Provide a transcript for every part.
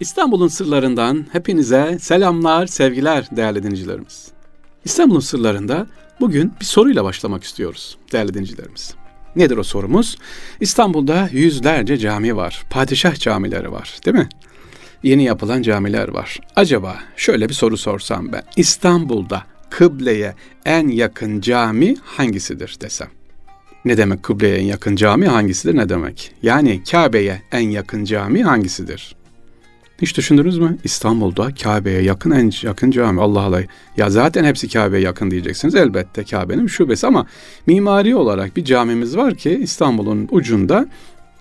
İstanbul'un sırlarından hepinize selamlar, sevgiler değerli dinleyicilerimiz. İstanbul'un sırlarında bugün bir soruyla başlamak istiyoruz değerli dinleyicilerimiz. Nedir o sorumuz? İstanbul'da yüzlerce cami var. Padişah camileri var değil mi? Yeni yapılan camiler var. Acaba şöyle bir soru sorsam ben. İstanbul'da kıbleye en yakın cami hangisidir desem? Ne demek kıbleye en yakın cami hangisidir ne demek? Yani Kabe'ye en yakın cami hangisidir? Hiç düşündünüz mü? İstanbul'da Kabe'ye yakın en yakın cami. Allah Allah. Ya zaten hepsi Kabe'ye yakın diyeceksiniz. Elbette Kabe'nin şubesi ama mimari olarak bir camimiz var ki İstanbul'un ucunda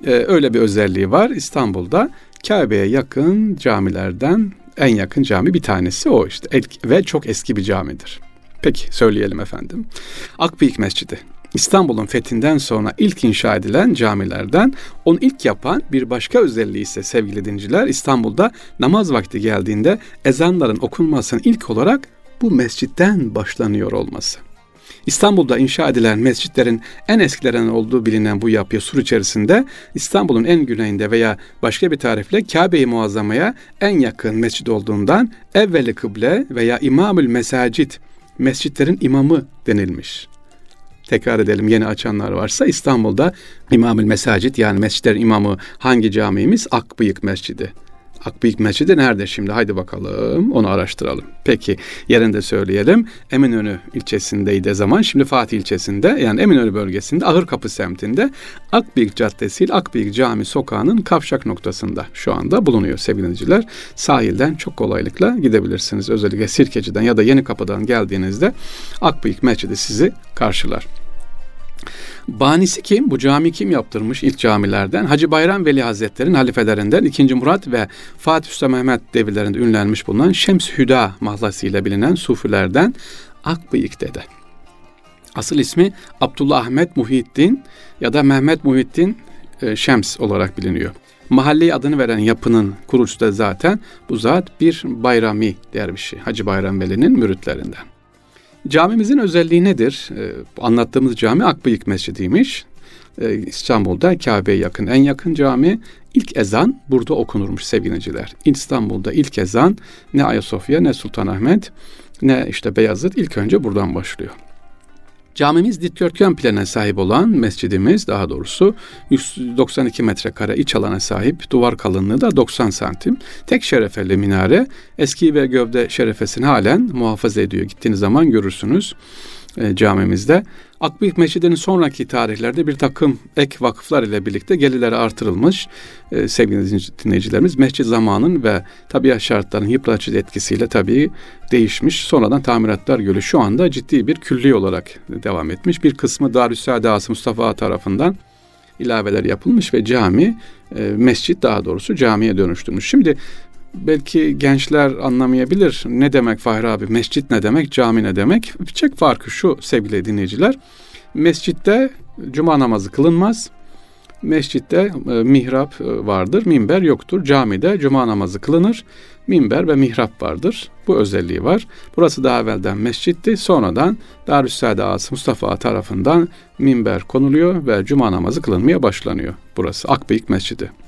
e, öyle bir özelliği var. İstanbul'da Kabe'ye yakın camilerden en yakın cami bir tanesi o işte ve çok eski bir camidir. Peki söyleyelim efendim. Akbıyık Mescidi. İstanbul'un fethinden sonra ilk inşa edilen camilerden onu ilk yapan bir başka özelliği ise sevgili dinciler İstanbul'da namaz vakti geldiğinde ezanların okunmasının ilk olarak bu mescitten başlanıyor olması. İstanbul'da inşa edilen mescitlerin en eskilerinin olduğu bilinen bu yapıya sur içerisinde İstanbul'un en güneyinde veya başka bir tarifle Kabe-i Muazzama'ya en yakın mescid olduğundan evveli kıble veya imamül mesacit mescitlerin imamı denilmiş tekrar edelim yeni açanlar varsa İstanbul'da İmamül Mesacit yani mescitlerin imamı hangi camimiz? Akbıyık Mescidi. Akbıyık Mescidi nerede şimdi? Haydi bakalım onu araştıralım. Peki yerinde söyleyelim. Eminönü ilçesindeydi zaman. Şimdi Fatih ilçesinde yani Eminönü bölgesinde Ahırkapı semtinde Akbıyık Caddesi ile Akbıyık Cami sokağının kavşak noktasında şu anda bulunuyor sevgili Sahilden çok kolaylıkla gidebilirsiniz. Özellikle Sirkeci'den ya da Yeni Kapı'dan geldiğinizde Akbıyık Mescidi sizi karşılar. Banisi kim? Bu cami kim yaptırmış ilk camilerden? Hacı Bayram Veli Hazretleri'nin halifelerinden 2. Murat ve Fatih Sultan Mehmet devirlerinde ünlenmiş bulunan Şems Hüda mahlasıyla bilinen sufilerden Akbıyık dede. Asıl ismi Abdullah Ahmet Muhyiddin ya da Mehmet Muhyiddin e, Şems olarak biliniyor. Mahalleyi adını veren yapının kurucusu da zaten bu zat bir bayrami dervişi. Hacı Bayram Veli'nin müritlerinden. Camimizin özelliği nedir? Ee, anlattığımız cami Akbıyık Mescidiymiş. Ee, İstanbul'da Kabe'ye yakın en yakın cami. İlk ezan burada okunurmuş sevgiliciler. İstanbul'da ilk ezan ne Ayasofya ne Sultanahmet ne işte Beyazıt ilk önce buradan başlıyor. Camimiz dikdörtgen plana sahip olan mescidimiz daha doğrusu 192 metrekare iç alana sahip duvar kalınlığı da 90 santim. Tek şerefeli minare eski ve gövde şerefesini halen muhafaza ediyor. Gittiğiniz zaman görürsünüz e, camimizde. Akbıyık Mescidi'nin sonraki tarihlerde bir takım ek vakıflar ile birlikte gelirleri artırılmış. Ee, sevgili dinleyicilerimiz mescid zamanın ve tabiat şartlarının yıpratıcı etkisiyle tabii değişmiş. Sonradan tamiratlar gölü şu anda ciddi bir külli olarak devam etmiş. Bir kısmı Darüssaadası Mustafa tarafından ilaveler yapılmış ve cami, e, mescit daha doğrusu camiye dönüştürmüş. Şimdi belki gençler anlamayabilir. Ne demek Fahri abi? Mescit ne demek? Cami ne demek? Tek farkı şu sevgili dinleyiciler. Mescitte cuma namazı kılınmaz. Mescitte e, mihrap e, vardır, minber yoktur. Camide cuma namazı kılınır, minber ve mihrap vardır. Bu özelliği var. Burası daha evvelden mescitti. Sonradan Darüssaade Ağası Mustafa tarafından minber konuluyor ve cuma namazı kılınmaya başlanıyor. Burası Akbıyık Mescidi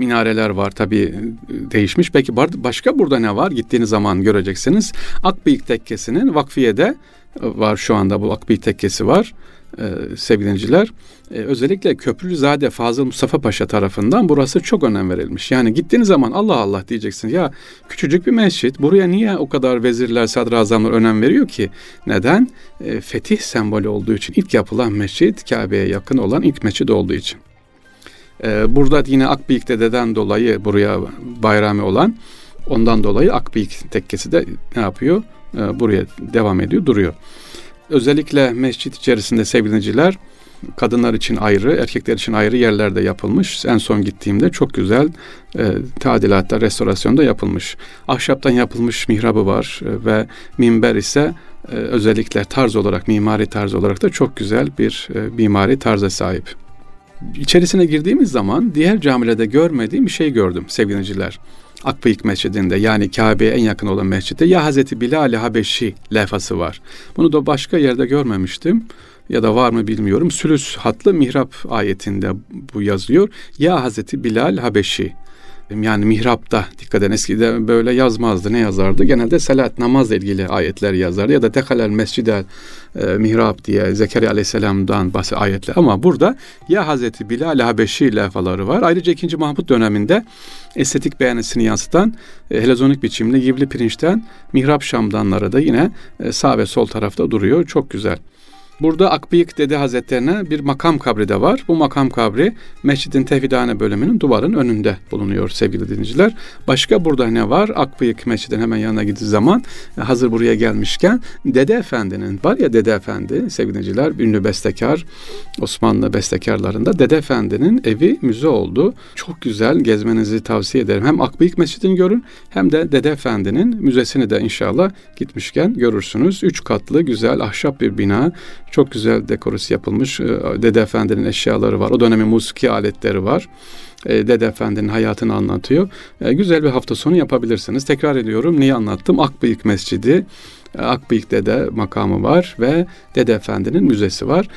minareler var tabi değişmiş. Peki başka burada ne var? Gittiğiniz zaman göreceksiniz. Akbıyık Tekkesi'nin vakfiyede e, var şu anda bu Akbıyık Tekkesi var e, sevgiliciler. E, özellikle Köprülüzade Fazıl Mustafa Paşa tarafından burası çok önem verilmiş. Yani gittiğiniz zaman Allah Allah diyeceksin. Ya küçücük bir mescit buraya niye o kadar vezirler, sadrazamlar önem veriyor ki? Neden? E, fetih sembolü olduğu için ilk yapılan mescit Kabe'ye yakın olan ilk mescid olduğu için. Ee, burada yine Akbıyık dededen dolayı buraya bayrami olan ondan dolayı Akbıyık tekkesi de ne yapıyor? Ee, buraya devam ediyor, duruyor. Özellikle mescit içerisinde sevgiliciler kadınlar için ayrı, erkekler için ayrı yerlerde yapılmış. En son gittiğimde çok güzel e, tadilatta, restorasyonda yapılmış. Ahşaptan yapılmış mihrabı var e, ve minber ise e, özellikle tarz olarak, mimari tarz olarak da çok güzel bir e, mimari tarza sahip. İçerisine girdiğimiz zaman diğer camilerde görmediğim bir şey gördüm sevgiliciler. Akbıyık Mescidi'nde yani Kabe'ye en yakın olan mescitte ya Hazreti Bilal-i Habeşi levhası var. Bunu da başka yerde görmemiştim. ya da var mı bilmiyorum. Sülüs hatlı mihrap ayetinde bu yazıyor. Ya Hazreti Bilal Habeşi yani mihrapta dikkat edin eskiden böyle yazmazdı. Ne yazardı? Genelde salat namazla ilgili ayetler yazardı. Ya da dekalel mescidel e, mihrap diye Zekeriya aleyhisselamdan bahse ayetler. Ama burada ya Hazreti Bilal Habeşi levhaları var. Ayrıca 2. Mahmut döneminde estetik beğenisini yansıtan e, helezonik biçimli gibli pirinçten mihrap şamdanları da yine e, sağ ve sol tarafta duruyor. Çok güzel. Burada Akbıyık Dede Hazretlerine bir makam kabri de var. Bu makam kabri Mescidin Tevhidane bölümünün duvarın önünde bulunuyor sevgili dinleyiciler. Başka burada ne var? Akbıyık Mescidin hemen yanına gittiği zaman e, hazır buraya gelmişken Dede Efendi'nin var ya Dede Efendi sevgili dinleyiciler ünlü bestekar Osmanlı bestekarlarında Dede Efendi'nin evi müze oldu. Çok güzel gezmenizi tavsiye ederim. Hem Akbıyık Mescidini görün hem de Dede Efendi'nin müzesini de inşallah gitmişken görürsünüz. Üç katlı güzel ahşap bir bina. Çok güzel dekorası yapılmış. Ee, Dede Efendi'nin eşyaları var. O dönemin musiki aletleri var. Ee, Dede Efendi'nin hayatını anlatıyor. Ee, güzel bir hafta sonu yapabilirsiniz. Tekrar ediyorum neyi anlattım? Akbıyık Mescidi. Akbıyık Dede makamı var ve Dede Efendi'nin müzesi var.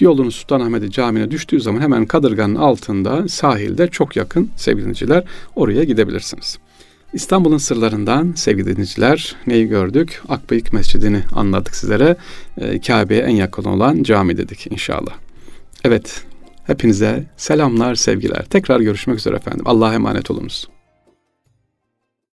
Yolunuz Sultanahmet'e camine düştüğü zaman hemen kadırganın altında sahilde çok yakın sevgili oraya gidebilirsiniz. İstanbul'un sırlarından sevgili dinleyiciler neyi gördük? Akbıyık Mescidi'ni anlattık sizlere. E, Kabe'ye en yakın olan cami dedik inşallah. Evet, hepinize selamlar, sevgiler. Tekrar görüşmek üzere efendim. Allah'a emanet olunuz.